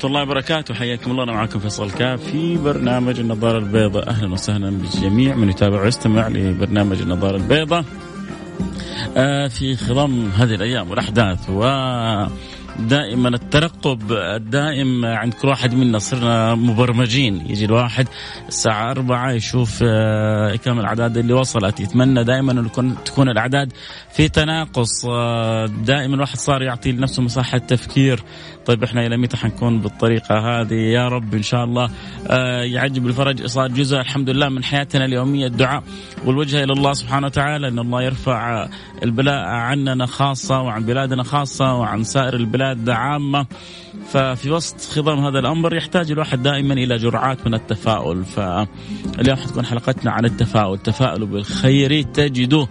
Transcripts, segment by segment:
ورحمة الله وبركاته. حياكم الله أنا معكم فيصل كاف في برنامج النظارة البيضاء. أهلا وسهلا بالجميع. من يتابع ويستمع لبرنامج النظارة البيضاء آه في خضم هذه الأيام والأحداث و دائما الترقب الدائم عند كل واحد منا. صرنا مبرمجين. يجي الواحد الساعة أربعة يشوف آه، كم الأعداد اللي وصلت. يتمنى دائما أن تكون الأعداد في تناقص. آه، دائما الواحد صار يعطي لنفسه مساحة تفكير طيب إحنا إلى متى حنكون بالطريقة هذه؟ يا رب إن شاء الله آه، يعجب الفرج صار جزء الحمد لله من حياتنا اليومية الدعاء والوجهه إلى الله سبحانه وتعالى إن الله يرفع البلاء عننا خاصة وعن بلادنا خاصة وعن سائر البلاد عامة. ففي وسط خضم هذا الأمر يحتاج الواحد دائما إلى جرعات من التفاؤل. فاليوم حتكون حلقتنا عن التفاؤل تفاؤلوا بالخير تجدوه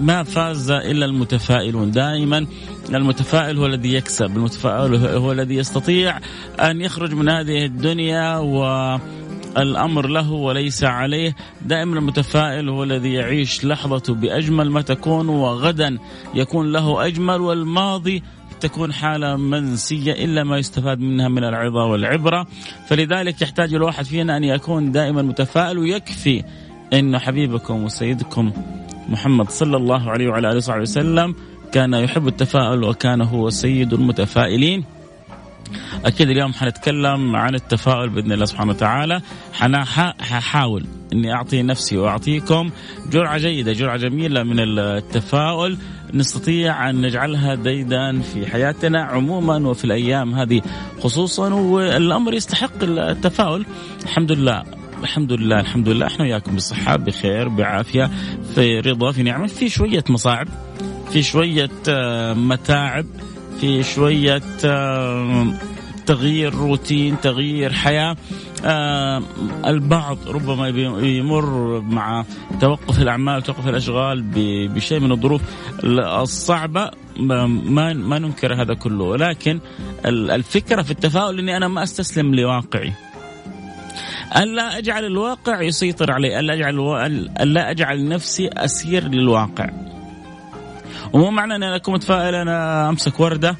ما فاز إلا المتفائلون. دائما المتفائل هو الذي يكسب. المتفائل هو الذي يستطيع أن يخرج من هذه الدنيا و الامر له وليس عليه. دائما المتفائل هو الذي يعيش لحظته بأجمل ما تكون وغدا يكون له أجمل والماضي تكون حالة منسية إلا ما يستفاد منها من العظة والعبرة. فلذلك يحتاج الواحد فينا أن يكون دائما متفائل ويكفي أن حبيبكم وسيدكم محمد صلى الله عليه وعلى آله وصحبه وسلم كان يحب التفاؤل وكان هو سيد المتفائلين. أكيد اليوم حنتكلم عن التفاؤل بإذن الله سبحانه وتعالى. ححاول إني أعطي نفسي وأعطيكم جرعة جيدة جرعة جميلة من التفاؤل. نستطيع أن نجعلها ديدا في حياتنا عموما وفي الأيام هذه خصوصا والأمر يستحق التفاؤل. الحمد لله الحمد لله الحمد لله. إحنا وياكم بصحة بخير بعافية في رضا في نعمة في شوية مصاعب. في شوية آه، متاعب في شوية آه، تغيير روتين تغيير حياة. آه البعض ربما يمر مع توقف الأعمال توقف الأشغال بشيء من الظروف الصعبة. ما ما ننكر هذا كله. ولكن الفكرة في التفاؤل إني أنا ما أستسلم لواقعي. الا أجعل الواقع يسيطر علي الا أجعل الا أجعل نفسي أسير للواقع. ومو معنى إن أنا اكون متفائل أنا أمسك وردة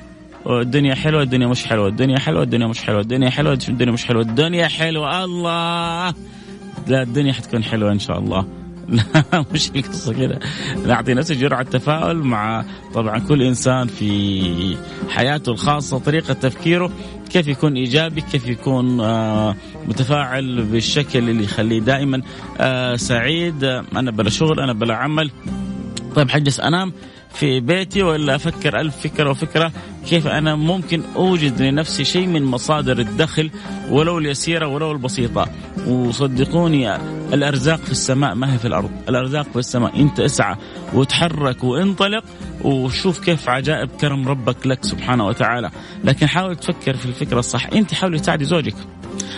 الدنيا حلوة الدنيا مش حلوة الدنيا حلوة الدنيا مش حلوة الدنيا حلوة الدنيا مش حلوة الدنيا حلوة الله! لا الدنيا حتكون حلوة إن شاء الله. لا مش القصة كده. نعطي نفسي جرعة تفاؤل مع طبعا كل إنسان في حياته الخاصة طريقة تفكيره كيف يكون إيجابي كيف يكون آه متفاعل بالشكل اللي يخليه دائما آه سعيد. أنا بلا شغل أنا بلا عمل. طيب حجلس انام في بيتي ولا أفكر ألف فكرة وفكرة كيف أنا ممكن أوجد لنفسي شيء من مصادر الدخل ولو اليسيرة ولو البسيطة. وصدقوني الأرزاق في السماء ما هي في الأرض؟ الأرزاق في السماء. أنت اسعى وتحرك وانطلق وشوف كيف عجائب كرم ربك لك سبحانه وتعالى. لكن حاول تفكر في الفكرة الصح. أنت حاولي تساعدي زوجك.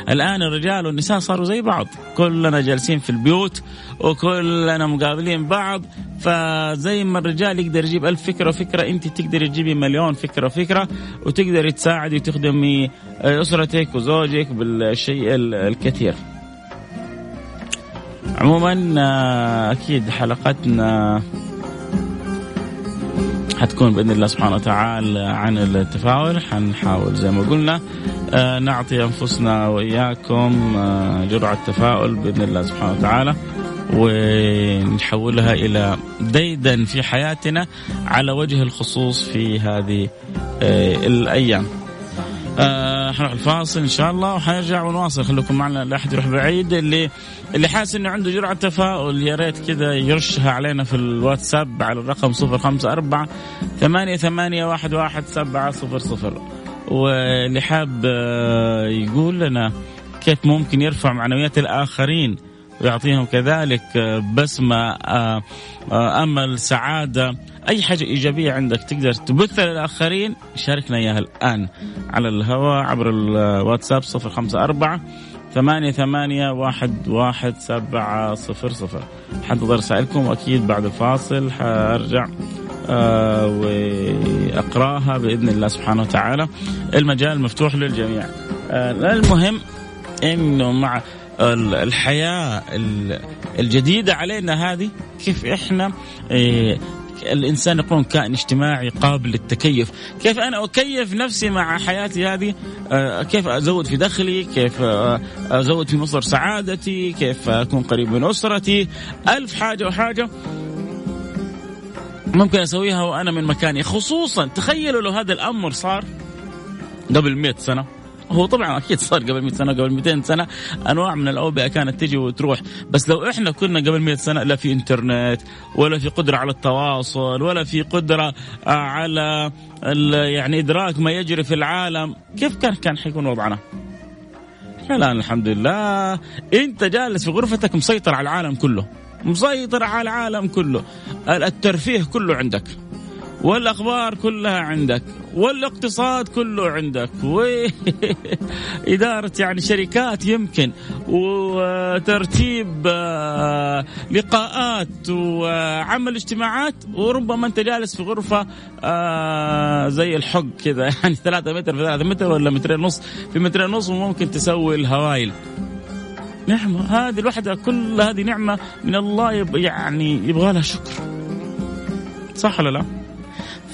الآن الرجال والنساء صاروا زي بعض. كلنا جالسين في البيوت وكلنا مقابلين بعض. فزي ما الرجال يقدر يجيب ألف فكرة وفكرة أنت تقدري تجيبي مليون فكرة وفكرة وتقدري تساعدي وتخدمي أسرتك وزوجك بالشيء الكثير. عموما آه، أكيد حلقتنا حتكون بإذن الله سبحانه وتعالى عن التفاؤل حنحاول زي ما قلنا آه، نعطي أنفسنا وإياكم آه، جرعة تفاؤل بإذن الله سبحانه وتعالى ونحولها إلى ديدا في حياتنا على وجه الخصوص في هذه آه، الأيام. حنروح الفاصل إن شاء الله وحنرجع ونواصل. خليكم معنا لا احد يروح بعيد. اللي اللي حاسس إنه عنده جرعة تفاؤل يا ريت كذا يرشها علينا في الواتساب على الرقم 054 ثمانية ثمانية واحد واحد سبعة صفر صفر. واللي حاب آه، يقول لنا كيف ممكن يرفع معنويات الآخرين؟ ويعطيهم كذلك آه، بسمة آه، أمل سعادة أي حاجة إيجابية عندك تقدر تبثها للآخرين شاركنا إياها الآن على الهواء عبر الواتساب صفر خمسة أربعة ثمانية ثمانية واحد واحد سبعة صفر صفر. حنتظر رسائلكم وأكيد بعد الفاصل حأرجع آه وأقراها بإذن الله سبحانه وتعالى. المجال مفتوح للجميع. آه المهم إنه مع الحياة الجديدة علينا هذه كيف إحنا آه الإنسان يكون كائن اجتماعي قابل للتكيف، كيف أنا أكيف نفسي مع حياتي هذه؟ آه، كيف أزود في دخلي؟ كيف آه، أزود في مصدر سعادتي؟ كيف أكون قريب من أسرتي؟ ألف حاجة وحاجة ممكن أسويها وأنا من مكاني خصوصا تخيلوا لو هذا الأمر صار قبل 100 سنة هو طبعا أكيد صار قبل 100 سنة قبل 200 سنة أنواع من الأوبئة كانت تجي وتروح. بس لو إحنا كنا قبل 100 سنة لا في إنترنت ولا في قدرة على التواصل ولا في قدرة على يعني إدراك ما يجري في العالم كيف كان كان حيكون وضعنا؟ الآن الحمد لله. أنت جالس في غرفتك مسيطر على العالم كله مسيطر على العالم كله. الترفيه كله عندك. والأخبار كلها عندك والاقتصاد كله عندك وإدارة يعني شركات يمكن وترتيب آه، لقاءات وعمل اجتماعات وربما أنت جالس في غرفة آه، زي الحق كذا يعني ثلاثة متر في ثلاثة متر ولا مترين ونص في مترين ونص وممكن تسوي الهوايل نعمة هذه الوحدة كل هذه نعمة من الله يعني يبغى لها شكر صح ولا لا؟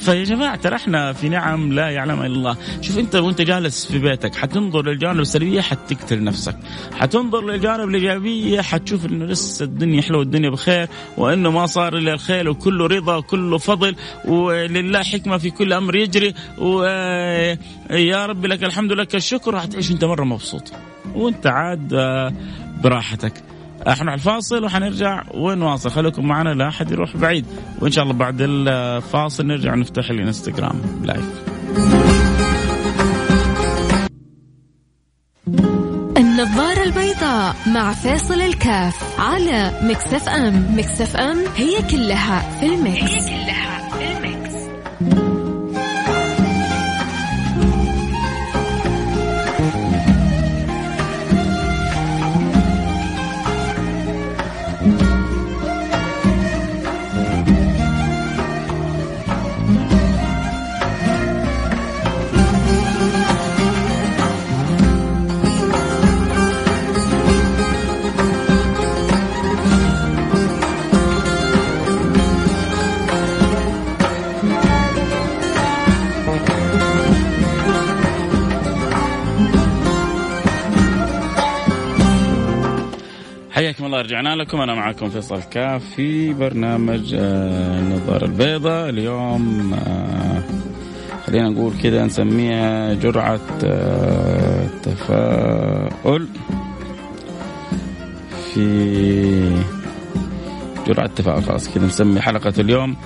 فيا جماعة ترى إحنا في نعم لا يعلمها إلا الله، شوف انت وانت جالس في بيتك حتنظر للجانب السلبية حتقتل نفسك، حتنظر للجانب الإيجابية حتشوف إنه لسه الدنيا حلوة والدنيا بخير وإنه ما صار إلا الخير وكله رضا وكله فضل ولله حكمة في كل أمر يجري. ويا رب لك الحمد لك الشكر. وحتعيش أنت مرة مبسوط. وانت عاد آه، براحتك. إحنا على الفاصل وحنرجع ونواصل. خليكم معنا لا أحد يروح بعيد. وإن شاء الله بعد الفاصل نرجع نفتح الإنستغرام لايف النظارة البيضاء مع فيصل الكاف على Mix FM. Mix FM هي كلها في ال mix هي كلها الله رجعنا لكم أنا معكم فيصل كاف في برنامج آه، النظاره البيضاء اليوم آه، خلينا نقول كذا نسميها جرعة آه، تفاؤل في جرعة تفاؤل. خلاص كذا نسمي حلقة اليوم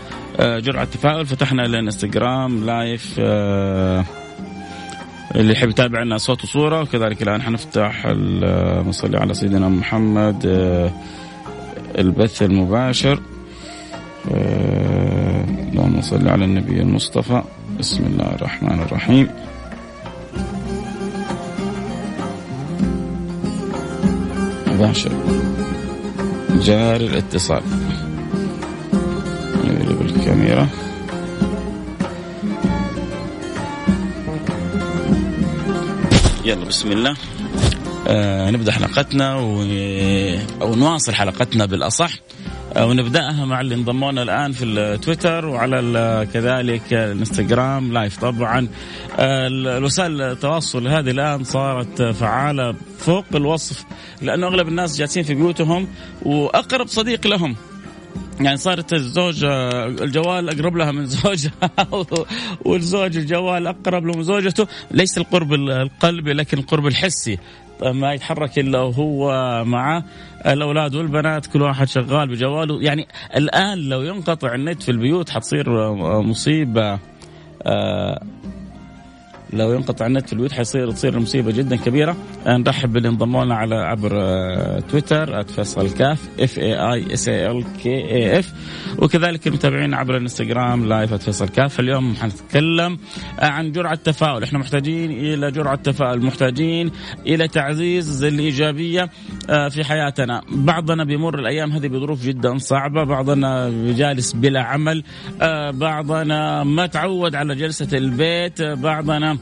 جرعة تفاؤل. فتحنا الانستغرام لايف اللي يحب يتابعنا صوت وصورة. وكذلك الآن حنفتح نصلي على سيدنا محمد آه، البث المباشر. آه، اللهم صل على النبي المصطفى. بسم الله الرحمن الرحيم. مباشر. جاري الاتصال. نقلب يلا بسم الله آه نبدأ حلقتنا و... أو نواصل حلقتنا بالأصح. آه ونبدأها مع اللي انضمونا الآن في التويتر وعلى كذلك الإنستغرام لايف طبعا. آه الوسائل التواصل هذه الآن صارت فعالة فوق الوصف لأنه أغلب الناس جالسين في بيوتهم وأقرب صديق لهم يعني صارت الزوجة الجوال أقرب لها من زوجها والزوج الجوال أقرب له من زوجته. ليس القرب القلبي لكن القرب الحسي. ما يتحرك إلا وهو مع الأولاد والبنات كل واحد شغال بجواله. يعني الآن لو ينقطع النت في البيوت حتصير مصيبة. آه، لو ينقطع النت في البيوت حيصير تصير مصيبة جدا كبيرة. نرحب باللي انضموا لنا على عبر آه، تويتر @فيصل كاف F A I S A L K A F وكذلك المتابعين عبر الانستغرام لايف @فيصل كاف. اليوم حنتكلم آه، عن جرعة تفاؤل إحنا محتاجين إلى جرعة تفاؤل محتاجين إلى تعزيز الإيجابية آه، في حياتنا. بعضنا بيمر الأيام هذه بظروف جدا صعبة. بعضنا جالس بلا عمل. بعضنا ما تعود على جلسة البيت. بعضنا آه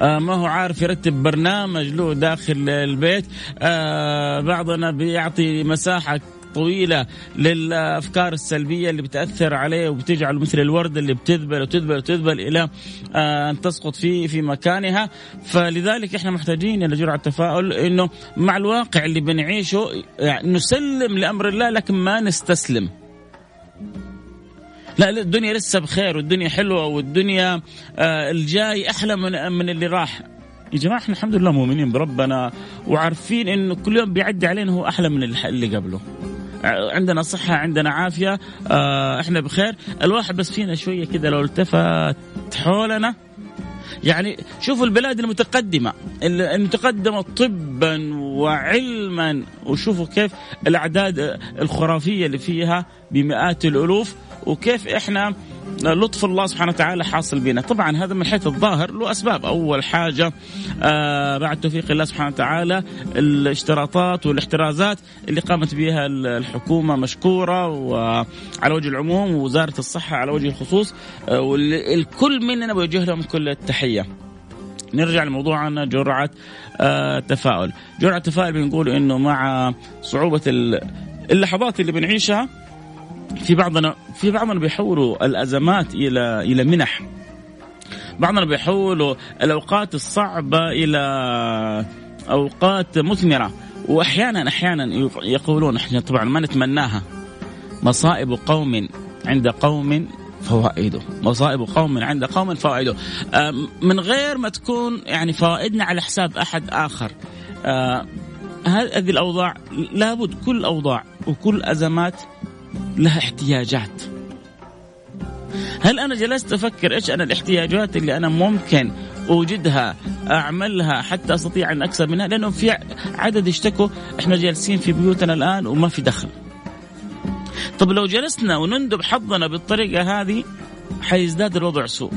ما هو عارف يرتب برنامج له داخل البيت. آه بعضنا بيعطي مساحة طويلة للأفكار السلبية اللي بتأثر عليه وبتجعله مثل الوردة اللي بتذبل وتذبل وتذبل إلى آه، أن تسقط في في مكانها. فلذلك إحنا محتاجين إلى جرعة تفاؤل إنه مع الواقع اللي بنعيشه يعني نسلم لأمر الله لكن ما نستسلم. لا, الدنيا لسه بخير والدنيا حلوة والدنيا آه الجاي أحلى من من اللي راح. يا جماعة إحنا الحمد لله مؤمنين بربنا وعارفين إنه كل يوم بيعدي علينا هو أحلى من اللي قبله. عندنا صحة عندنا عافية آه إحنا بخير. الواحد بس فينا شوية كده لو التفت حولنا. يعني شوفوا البلاد المتقدمة المتقدمة طبا وعلما وشوفوا كيف الأعداد الخرافية اللي فيها بمئات الألوف وكيف إحنا لطف الله سبحانه وتعالى حاصل بنا. طبعا هذا من حيث الظاهر له أسباب. أول حاجة آه بعد توفيق الله سبحانه وتعالى الاشتراطات والاحترازات اللي قامت بها الحكومة مشكورة وعلى وجه العموم ووزارة الصحة على وجه الخصوص آه والكل مننا بيوجه لهم كل التحية. نرجع لموضوعنا جرعة آه تفاؤل. جرعة تفاؤل بنقول إنه مع صعوبة اللحظات اللي بنعيشها في بعضنا في بعضنا بيحولوا الأزمات إلى إلى منح. بعضنا بيحولوا الأوقات الصعبة إلى أوقات مثمرة. واحيانا أحيانا يقولون إحنا طبعا ما نتمناها. مصائب قوم عند قوم فوائده. مصائب قوم عند قوم فوائده. من غير ما تكون يعني فوائدنا على حساب أحد آخر. هذه الأوضاع لابد كل أوضاع وكل أزمات لها احتياجات. هل أنا جلست أفكر إيش أنا الاحتياجات اللي أنا ممكن أوجدها أعملها حتى أستطيع أن أكسب منها؟ لأنه في عدد اشتكوا إحنا جالسين في بيوتنا الآن وما في دخل. طب لو جلسنا ونندب حظنا بالطريقة هذه حيزداد الوضع سوء.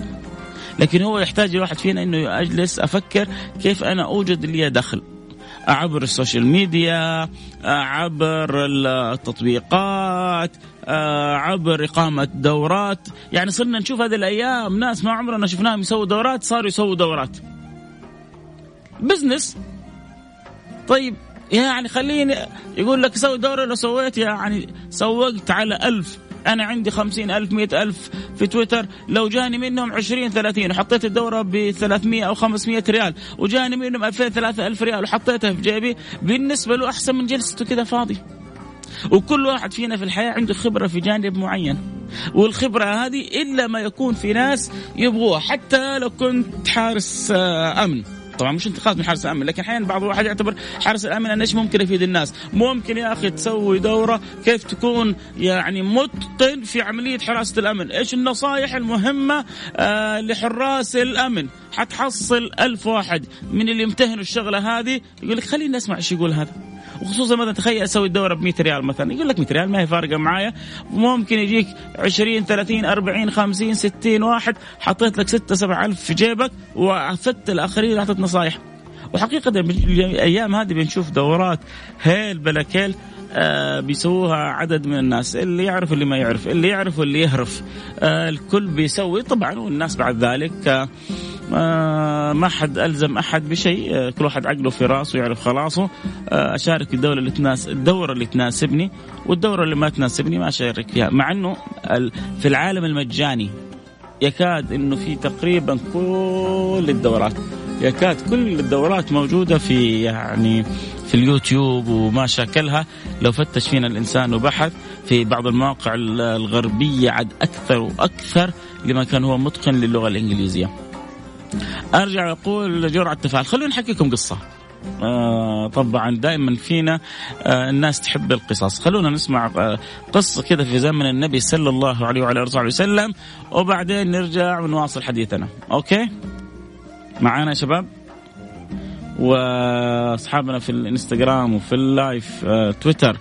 لكن هو يحتاج الواحد فينا إنه اجلس أفكر كيف أنا أوجد لي دخل. عبر ال social media عبر التطبيقات عبر إقامة دورات. يعني صرنا نشوف هذه الأيام ناس ما عمرنا شفناهم يسووا دورات صاروا يسووا دورات. business. طيب يعني خليني يقول لك سوي دورة لو سويت يعني سوقت على ألف. أنا عندي خمسين ألف مئة ألف في تويتر. لو جاني منهم عشرين ثلاثين وحطيت الدورة ب 300 أو 500 ريال وجاني منهم 2000 3000 ريال وحطيتها في جيبي بالنسبة له أحسن من جلسته كذا فاضي. وكل واحد فينا في الحياة عنده خبرة في جانب معين. والخبرة هذه إلا ما يكون في ناس يبغوها. حتى لو كنت حارس آه، أمن. طبعا مش انتقاد من حارس الأمن لكن أحيانا بعض الواحد يعتبر حارس الأمن انه إيش ممكن يفيد الناس؟ ممكن يا أخي تسوي دورة كيف تكون يعني متقن في عملية حراسة الأمن. إيش النصائح المهمة آه لحراس الأمن؟ حتحصل ألف واحد من اللي يمتهنوا الشغلة هذه يقول لك خليني أسمع إيش يقول هذا. وخصوصا مثلا تخيل أسوي الدوره ب 100 ريال مثلا يقول لك 100 ريال ما هي فارقة معايا. ممكن يجيك 20 30 40 50 60 واحد حطيت لك 6 7 ألف في جيبك وافدت الآخرين اعطيت نصائح وحقيقة الأيام هذه بنشوف دورات هيل بلاكيل آه بيسووها عدد من الناس اللي يعرف اللي ما يعرف اللي يعرف واللي يهرف آه الكل بيسوي. طبعا والناس بعد ذلك آه ما حد ألزم أحد بشيء. آه، كل واحد عقله في رأسه يعرف خلاصه. آه، أشارك الدولة اللي تناس الدورة اللي تناسبني. والدورة اللي ما تناسبني ما أشارك فيها. مع إنه في العالم المجاني يكاد إنه في تقريبا كل الدورات يكاد كل الدورات موجودة في يعني في اليوتيوب وما شاكلها. لو فتش فينا الإنسان وبحث في بعض المواقع الغربية عاد أكثر وأكثر لما كان هو متقن للغة الإنجليزية. أرجع أقول جرعة تفاعل خلوني أحكيكم قصة. آه طبعا دائما فينا آه الناس تحب القصص. خلونا نسمع آه قصة كذا في زمن النبي صلى الله عليه وعلى آله وسلم وبعدين نرجع ونواصل حديثنا. okay؟ معانا يا شباب؟ وأصحابنا في الإنستغرام وفي اللايف آه تويتر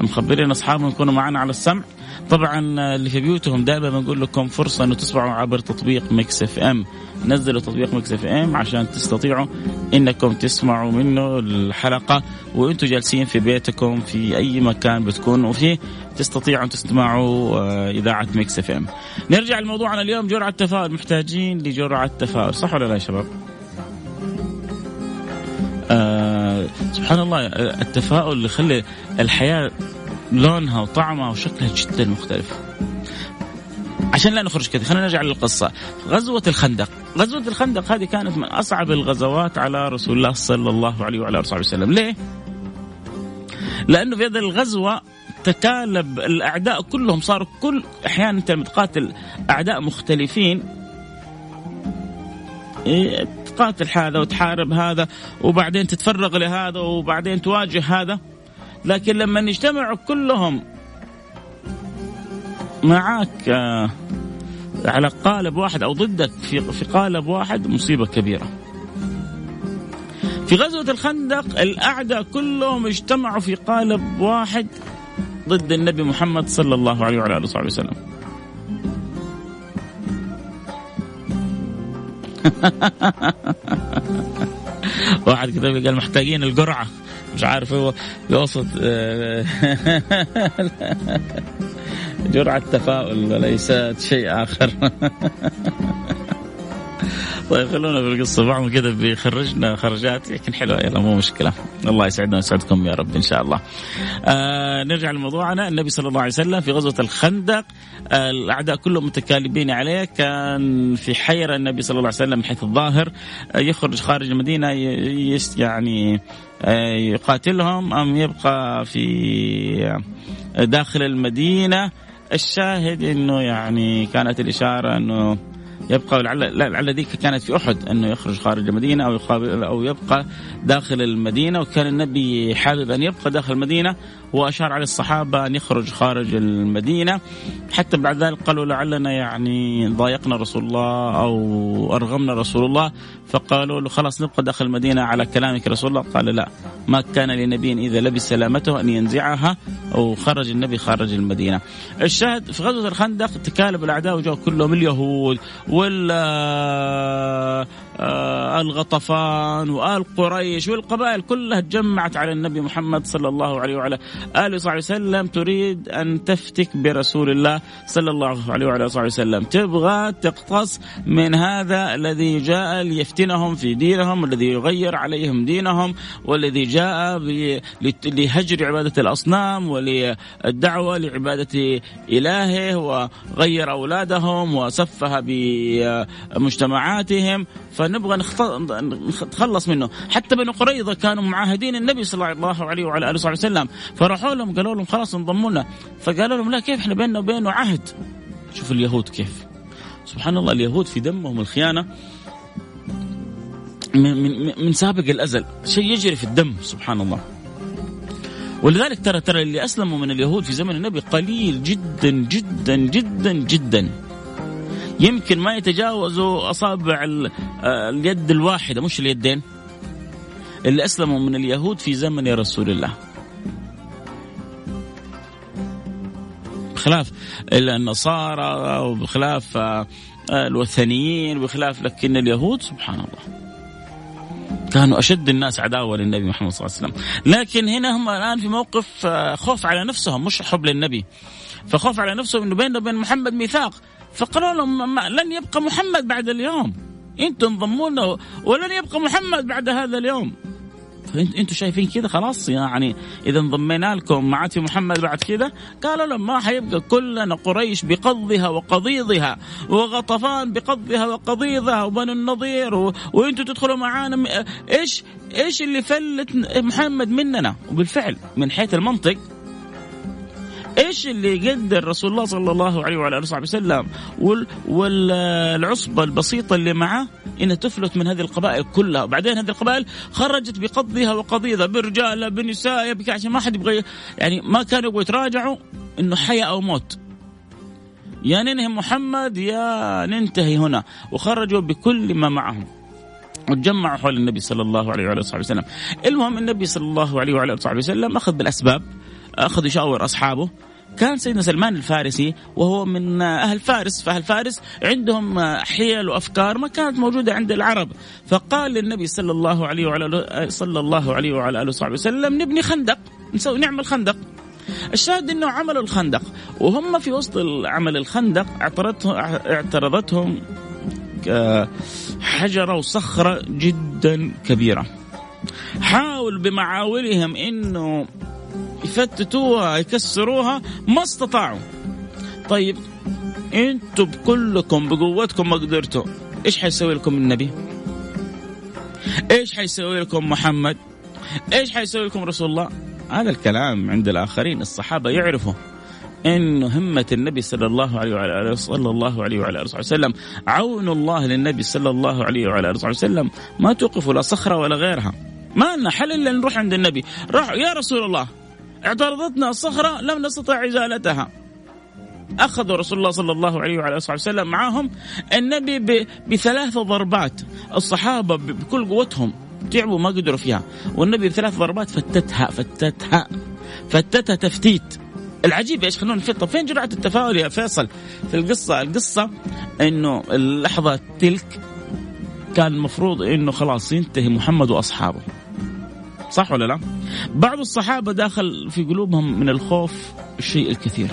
مخبرين أصحابهم يكونوا معنا على السمع طبعا اللي في بيوتهم دائما بنقول لكم فرصة إنه تسمعوا عبر تطبيق ميكس إف إم نزلوا تطبيق ميكس إف إم عشان تستطيعوا إنكم تسمعوا منه الحلقة وأنتم جالسين في بيتكم في أي مكان بتكونوا فيه تستطيعوا تسمعوا إذاعة ميكس إف إم. نرجع لموضوعنا اليوم جرعة تفاؤل محتاجين لجرعة تفاؤل صح ولا لا يا شباب؟ سبحان الله التفاؤل اللي يخلي الحياة لونها وطعمها وشكلها جدا مختلف. عشان لا نخرج كذا خلينا نرجع للقصة. غزوة الخندق. غزوة الخندق هذه كانت من أصعب الغزوات على رسول الله صلى الله عليه وعلى آله وسلم. ليه؟ لأنه في هذه الغزوة تكالب الأعداء كلهم صاروا كل أحيانا أنت لما تقاتل أعداء مختلفين تقاتل هذا وتحارب هذا وبعدين تتفرغ لهذا وبعدين تواجه هذا لكن لما يجتمعوا كلهم معك آه على قالب واحد أو ضدك في في قالب واحد مصيبة كبيرة. في غزوة الخندق الأعداء كلهم اجتمعوا في قالب واحد ضد النبي محمد صلى الله عليه وعلى آله وصحبه وسلم. واحد كتب قال محتاجين القرعة. مش عارف هو يقصد جرعة تفاؤل وليست شيء آخر. طيب خلونا في القصة. بعضهم كذا بيخرجنا خرجات لكن حلوة يلا مو مشكلة. الله يسعدنا ويسعدكم يا رب إن شاء الله. آه نرجع لموضوعنا. النبي صلى الله عليه وسلم في غزوة الخندق آه الأعداء كلهم متكالبين عليه. كان في حيرة النبي صلى الله عليه وسلم من حيث الظاهر. آه يخرج خارج المدينة يعني يقاتلهم. أم يبقى في داخل المدينة. الشاهد أنه يعني كانت الإشارة أنه يبقى لعل لعل ذيك كانت في أحد أنه يخرج خارج المدينة أو أو يبقى داخل المدينة وكان النبي حابب أن يبقى داخل المدينة واشار على الصحابة أن يخرج خارج المدينة. حتى بعد ذلك قالوا لعلنا يعني ضايقنا رسول الله أو أرغمنا رسول الله. فقالوا له خلاص نبقى داخل المدينة على كلامك رسول الله. قال لا ما كان لنبي إذا لبس سلامته أن ينزعها أو خرج النبي خارج المدينة. الشاهد في غزوة الخندق تكالب الأعداء وجاءوا كلهم اليهود وال الغطفان وآل قريش والقبائل كلها تجمعت على النبي محمد صلى الله عليه وعلى آله وصحبه وسلم تريد أن تفتك برسول الله صلى الله عليه وعلى آله وسلم. تبغى تقتص من هذا الذي جاء ليفتنهم في دينهم الذي يغير عليهم دينهم والذي جاء لهجر عبادة الأصنام وللدعوة لعبادة إلهه وغير أولادهم وسفه بمجتمعاتهم. فنبغى نتخلص منه. حتى بنو قريظة كانوا معاهدين النبي صلى الله عليه وعلى آله وصحبه وسلم. فراحوا لهم قالوا لهم خلاص انضموا لنا فقالوا لهم لا كيف إحنا بيننا وبينه عهد؟ شوف اليهود كيف. سبحان الله اليهود في دمهم الخيانة من, من, من سابق الأزل. شيء يجري في الدم سبحان الله. ولذلك ترى ترى اللي أسلموا من اليهود في زمن النبي قليل جدا جدا جدا جدا. يمكن ما يتجاوزوا أصابع اليد الواحدة مش اليدين. اللي أسلموا من اليهود في زمن رسول الله. بخلاف النصارى وبخلاف الوثنيين وبخلاف لكن اليهود سبحان الله كانوا أشد الناس عداوة للنبي محمد صلى الله عليه وسلم، لكن هنا هم الآن في موقف خوف على نفسهم مش حب للنبي. فخوف على نفسهم إنه بيننا وبين محمد ميثاق، فقالوا لهم لن يبقى محمد بعد اليوم. أنتم انضموا لنا ولن يبقى محمد بعد هذا اليوم. أنتم شايفين كذا خلاص يعني إذا انضمينا لكم عاد في محمد بعد كذا قالوا لا ما حيبقى كلنا قريش بقضها وقضيضها وغطفان بقضها وقضيضها وبنو النضير و... تدخلوا معانا إيش إيش اللي فلت محمد مننا؟ وبالفعل من حيث المنطق إيش اللي قدر رسول الله صلى الله عليه وعلى آله وصحبه وسلم؟ والعصبه البسيطة اللي معه إنها تفلت من هذه القبائل كلها. وبعدين هذه القبائل خرجت بقضها وقضيضها برجالها بنسائها عشان ما حد يبغى يعني ما كانوا يبغوا يتراجعوا إنه حياة أو موت. يا ننهي محمد يا ننتهي هنا. وخرجوا بكل ما معهم. وتجمعوا حول النبي صلى الله عليه وعلى آله وسلم. المهم النبي صلى الله عليه وعلى آله وسلم أخذ بالأسباب. أخذ يشاور أصحابه. كان سيدنا سلمان الفارسي وهو من أهل فارس فأهل فارس عندهم حيل وأفكار ما كانت موجودة عند العرب. فقال للنبي صلى الله عليه وعلى صلى الله عليه وعلى آله وصحبه وسلم نبني خندق نسوي نعمل خندق. الشاهد إنه عملوا الخندق. وهم في وسط عمل الخندق اعترضتهم اعترضتهم حجرة وصخرة جدا كبيرة. حاول بمعاولهم إنه يفتتوها يكسروها ما استطاعوا. طيب أنتم بكلكم بقوتكم ما قدرتوا. إيش حيسوي لكم النبي؟ إيش حيسوي لكم محمد؟ إيش حيسوي لكم رسول الله؟ هذا الكلام عند الآخرين الصحابة يعرفوا انه همة النبي صلى الله عليه وعلى آله صلى الله عليه وعلى آله وسلم عون الله للنبي صلى الله عليه وعلى آله وسلم ما توقف لا صخرة ولا غيرها. ما لنا حل إلا نروح عند النبي. راح يا رسول الله اعترضتنا الصخرة لم نستطع إزالتها. أخذوا رسول الله صلى الله عليه وعلى آله وسلم معهم النبي بثلاث ضربات. الصحابة بكل قوتهم تعبوا ما قدروا فيها. والنبي بثلاث ضربات فتتها فتتها فتتها تفتيت. العجيب إيش خلونا نفت طب فين جرعة التفاؤل يا فيصل في القصة؟ القصة إنه اللحظة تلك كان المفروض إنه خلاص ينتهي محمد وأصحابه. صح ولا لا؟ بعض الصحابة داخل في قلوبهم من الخوف الشيء الكثير.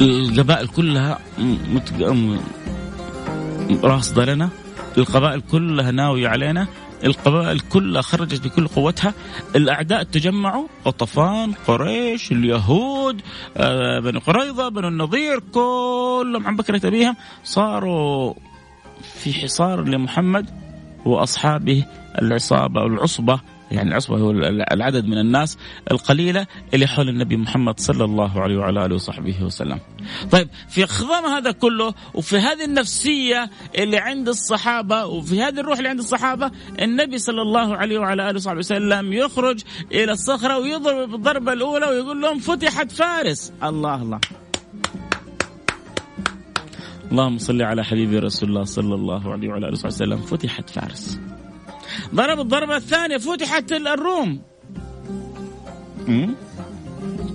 القبائل كلها. راصده لنا، القبائل كلها ناوية علينا، القبائل كلها خرجت بكل قوتها الأعداء تجمعوا غطفان قريش اليهود آه، بني قريظة بنو النضير كلهم عن بكرة أبيهم صاروا في حصار لمحمد وأصحابه العصابة أو العصبه يعني العصبة هو العدد من الناس القليلة اللي حول النبي محمد صلى الله عليه وعلى آله وصحبه وسلم. طيب في خضم هذا كله وفي هذه النفسية اللي عند الصحابة وفي هذه الروح اللي عند الصحابة النبي صلى الله عليه وعلى آله وصحبه وسلم يخرج إلى الصخرة ويضرب الضربة الأولى ويقول لهم فتحت فارس الله الله اللهم صل على حبيبي رسول الله صلى الله عليه وعلى آله وصحبه وسلم. فتحت فارس. ضرب الضربه الثانية فتحت الروم.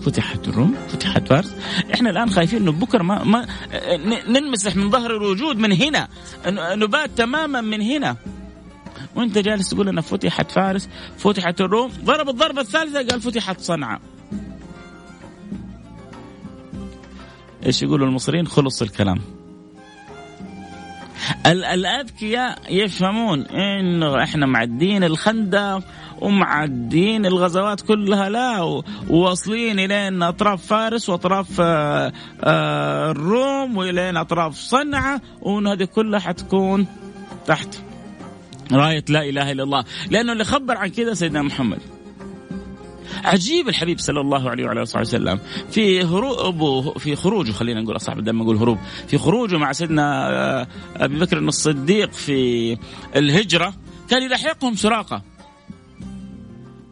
فتحت الروم فتحت فارس. إحنا الآن خايفين إنه بكرة ما, ما ننمسح من ظهر الوجود من هنا. نبات تماما من هنا. وأنت جالس تقول لنا فتحت فارس فتحت الروم. ضرب الضربة الثالثة قال فتحت صنعاء. إيش يقولوا المصريين؟ خلص الكلام. الأذكياء يفهمون انه إحنا معدين الخندق ومعدين الغزوات كلها لا وواصلين الين أطراف فارس وأطراف آه، آه، الروم والين أطراف صنعاء وان هذه كلها حتكون تحت. راية لا إله إلا الله. لأنه اللي خبر عن كذا سيدنا محمد. عجيب الحبيب صلى الله عليه وعلى آله وسلم. في هروبه في خروجه خلينا نقول اصحاب دائما نقول هروب. في خروجه مع سيدنا آه، أبي بكر الصديق في الهجرة كان يلاحقهم سراقة.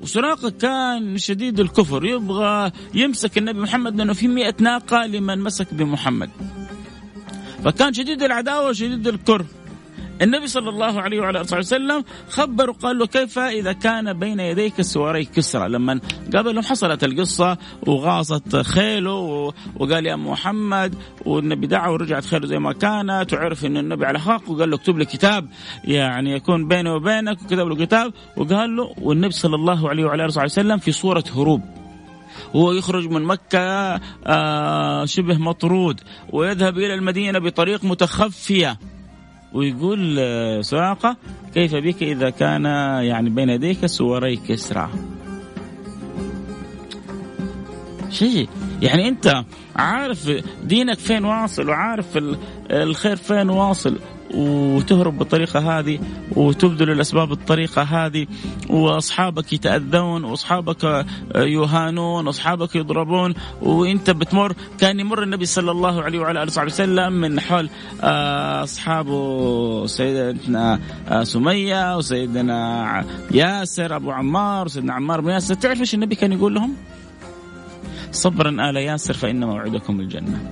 وسراقة كان شديد الكفر. يبغى يمسك النبي محمد لأنه في مئة ناقة لمن مسك بمحمد. فكان شديد العداوة وشديد الكره النبي صلى الله عليه وعلى آله وسلم خبر وقال له كيف إذا كان بين يديك سواري كسرى. لما قابلهم حصلت القصة وغاصت خيله وقال يا محمد والنبي دعا ورجعت خيله زي ما كانت وعرف ان النبي على حق وقال له اكتب لي كتاب. يعني يكون بيني وبينك وكتب له كتاب. وقال له والنبي صلى الله عليه وعلى آله وسلم في صورة هروب. هو يخرج من مكة آه شبه مطرود ويذهب إلى المدينة بطريق متخفية. ويقول آه، سراقة كيف بك إذا كان يعني بين يديك سوري كسرى شيء يعني أنت عارف دينك فين واصل وعارف الخير فين واصل. وتهرب بالطريقة هذه وتبذل الأسباب بالطريقة هذه وأصحابك يتأذون وأصحابك يهانون وأصحابك يضربون وأنت بتمر كان يمر النبي صلى الله عليه وعلى آله وصحبه وسلم من حول آه، أصحابه سيدنا آه، سمية وسيدنا ياسر أبو عمار وسيدنا عمار بن ياسر تعرف إيش النبي كان يقول لهم؟ صبرا آل ياسر فإن موعدكم الجنة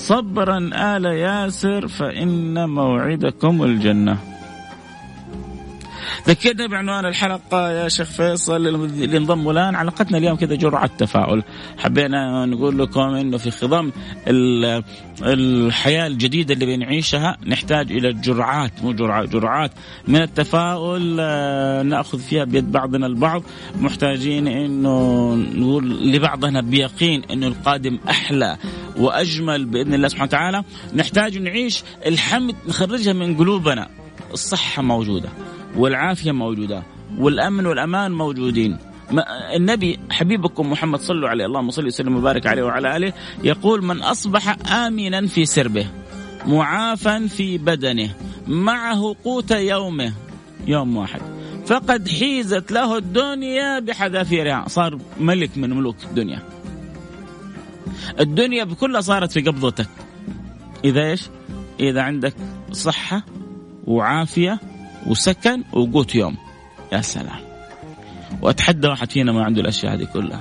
صبرا آل ياسر فإن موعدكم الجنة. ذكرنا بعنوان الحلقة يا شيخ فيصل اللي انضموا الآن. علاقتنا اليوم كذا جرعة تفاؤل حبينا نقول لكم أنه في خضم الحياة الجديدة اللي بنعيشها نحتاج إلى جرعات مو جرعات جرعات من التفاؤل آه، نأخذ فيها بيد بعضنا البعض. محتاجين أنه نقول لبعضنا بيقين أنه القادم أحلى وأجمل بإذن الله سبحانه وتعالى. نحتاج نعيش الحمد نخرجها من قلوبنا. الصحة موجودة. والعافية موجودة والأمن والأمان موجودين. النبي حبيبكم محمد صلوا عليه اللهم صل وسلم وبارك عليه وعلى آله يقول من أصبح آمنا في سربه معافا في بدنه معه قوت يومه يوم واحد. فقد حيزت له الدنيا بحذافيرها. صار ملك من ملوك الدنيا. الدنيا بكلها صارت في قبضتك إذا إيش؟ إذا عندك صحة وعافية وسكن وقوت يوم. يا سلام. وأتحدى واحد فينا ما عنده الأشياء هذه كلها.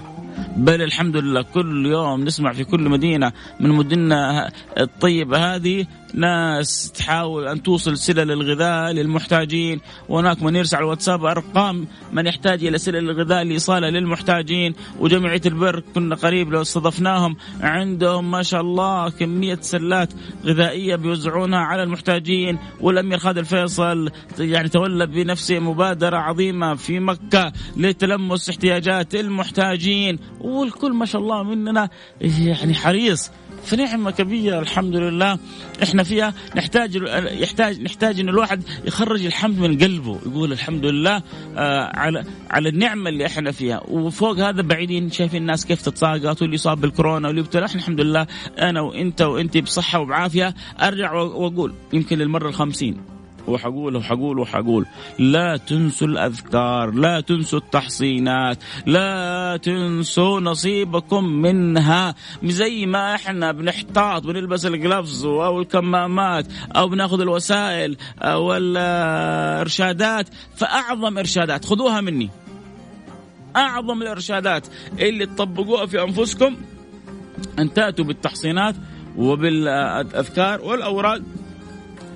بل الحمد لله كل يوم نسمع في كل مدينة من مدننا الطيبة هذه ناس تحاول أن توصل سلل الغذاء للمحتاجين. وهناك من يرسل على الواتساب أرقام من يحتاج إلى سلل الغذاء لايصالها للمحتاجين. وجمعية البر كنا قريب لو استضفناهم. عندهم ما شاء الله كمية سلات غذائية بيوزعونها على المحتاجين. والأمير خالد الفيصل يعني تولى بنفسه مبادرة عظيمة في مكة لتلمس احتياجات المحتاجين. والكل ما شاء الله مننا يعني حريص. فنعمة كبيرة الحمد لله إحنا فيها نحتاج يحتاج نحتاج إن الواحد يخرج الحمد من قلبه يقول الحمد لله آه على على النعمة اللي إحنا فيها. وفوق هذا بعيدين شايفين الناس كيف تتساقط واللي يصاب بالكورونا واللي يبتلى إحنا الحمد لله أنا وإنت وإنت بصحة وبعافية أرجع وأقول يمكن للمرة الخمسين. وحقول وحقول وحقول. لا تنسوا الأذكار لا تنسوا التحصينات لا تنسوا نصيبكم منها. زي ما إحنا بنحتاط بنلبس الجلافز أو الكمامات أو بناخذ الوسائل أو الإرشادات. فأعظم إرشادات خذوها مني. أعظم الإرشادات اللي تطبقوها في أنفسكم. ان تاتوا بالتحصينات وبالأذكار والاوراق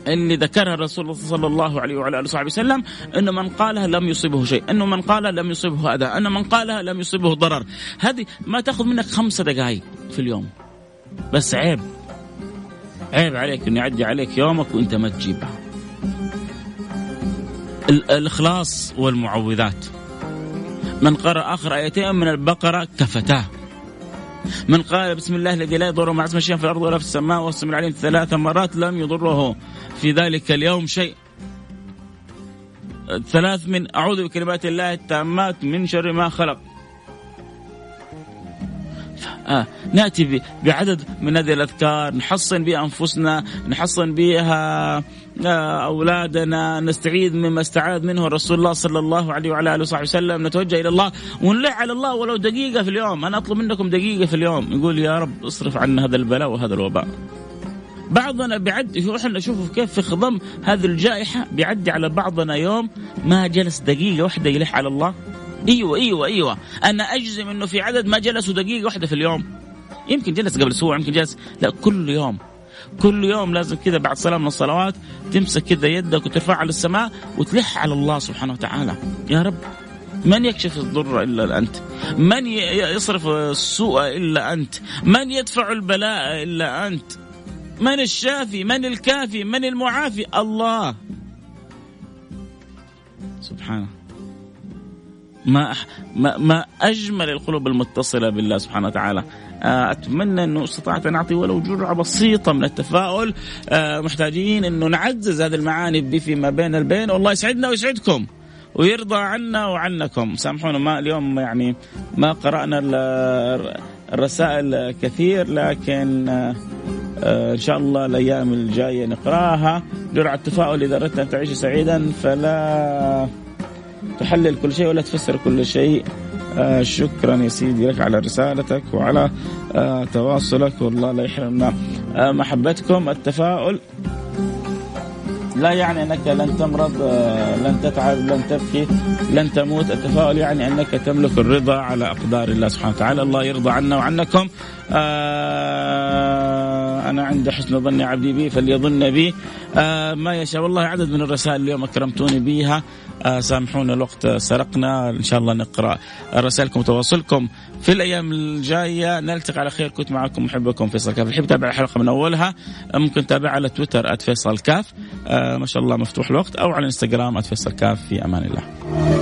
اللي ذكرها الرسول صلى الله عليه وعلى آله وصحبه وسلم انه من قالها لم يصيبه شيء، انه من قالها لم يصيبه أذى، انه من قالها لم يصيبه ضرر، هذه ما تأخذ منك خمسة دقائق في اليوم. بس عيب عيب عليك إنه يعدي عليك يومك وأنت ما تجيبها. الإخلاص والمعوذات. من قرأ آخر آيتين من البقرة كفتاه. من قال بسم الله الذي لا يضر مع اسم شيئا في الأرض ولا في السماء واسم العليم ثلاث مرات لم يضره. في ذلك اليوم شيء. ثلاث من أعوذ بكلمات الله التامات من شر ما خلق. آه نأتي بعدد من هذه الأذكار. نحصن بها انفسنا نحصن بها. أولادنا نستعيذ مما استعاذ منه رسول الله صلى الله عليه وعلى آله وصحبه وسلم نتوجه إلى الله. ونلح على الله ولو دقيقة في اليوم. أنا أطلب منكم دقيقة في اليوم. يقول يا رب اصرف عنا هذا البلاء وهذا الوباء. بعضنا بيعدي إحنا نشوف كيف في خضم هذه الجائحة. بيعدي على بعضنا يوم ما جلس دقيقة واحدة يلح على الله. أيوه أيوه أيوه. أنا أجزم إنه في عدد ما جلسوا دقيقة واحدة في اليوم. يمكن جلس قبل أسبوع يمكن جلس. لا كل يوم. كل يوم لازم كذا بعد صلاة من الصلوات تمسك كذا يدك وترفعها للسماء وتلح على الله سبحانه وتعالى. يا رب. من يكشف الضر إلا أنت. من يصرف السوء إلا أنت. من يدفع البلاء إلا أنت. من الشافي من الكافي من المعافي؟ الله. سبحانه. ما ما ما أجمل القلوب المتصلة بالله سبحانه وتعالى. أتمنى أنه استطعت أن أعطي ولو جرعة بسيطة من التفاؤل. آه، محتاجين أنه نعزز هذه المعاني فيما بين البين. والله يسعدنا ويسعدكم ويرضى عنا وعنكم. سامحونا ما اليوم يعني ما قرأنا الرسائل كثير لكن إن شاء الله الأيام الجاية نقرأها. جرعة التفاؤل إذا أردت أن تعيش سعيدا فلا تحلل كل شيء ولا تفسر كل شيء. آه شكرا يا سيدي لك على رسالتك وعلى آه تواصلك والله لا يحرمنا. آه محبتكم التفاؤل. لا يعني أنك لن تمرض لن تتعب لن تبكي لن تموت. التفاؤل يعني أنك تملك الرضا على أقدار الله سبحانه وتعالى. الله يرضى عنا وعنكم. أنا عند حسن ظن عبدي بي فليظن بي. ما يشاء والله عدد من الرسائل اليوم أكرمتوني بها سامحونا الوقت سرقنا. إن شاء الله نقرأ رسائلكم وتواصلكم في الأيام الجاية. نلتقي على خير. كنت معكم محبكم فيصل كاف. الحب تابع الحلقة من أولها؟ ممكن تابع على تويتر @فيصل كاف. آه ما شاء الله مفتوح الوقت. أو على الانستغرام @فيصل كاف. في أمان الله.